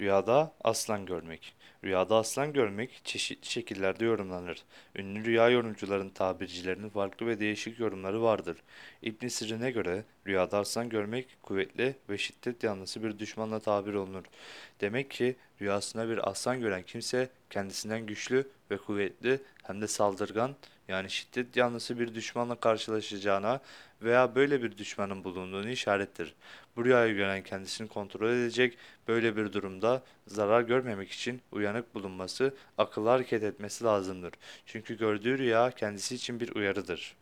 Rüyada aslan görmek. Rüyada aslan görmek çeşitli şekillerde yorumlanır. Ünlü rüya yorumcuların tabircilerinin farklı ve değişik yorumları vardır. İbn Sirin'e göre rüyada aslan görmek kuvvetli ve şiddet yanlısı bir düşmanla tabir olunur. Demek ki rüyasında bir aslan gören kimse kendisinden güçlü ve kuvvetli hem de saldırgan yani şiddet yanlısı bir düşmanla karşılaşacağına veya böyle bir düşmanın bulunduğunu işarettir. Bu rüyayı gören kendisini kontrol edecek, böyle bir durumda zarar görmemek için uyanık bulunması, akıllı hareket etmesi lazımdır. Çünkü gördüğü rüya kendisi için bir uyarıdır.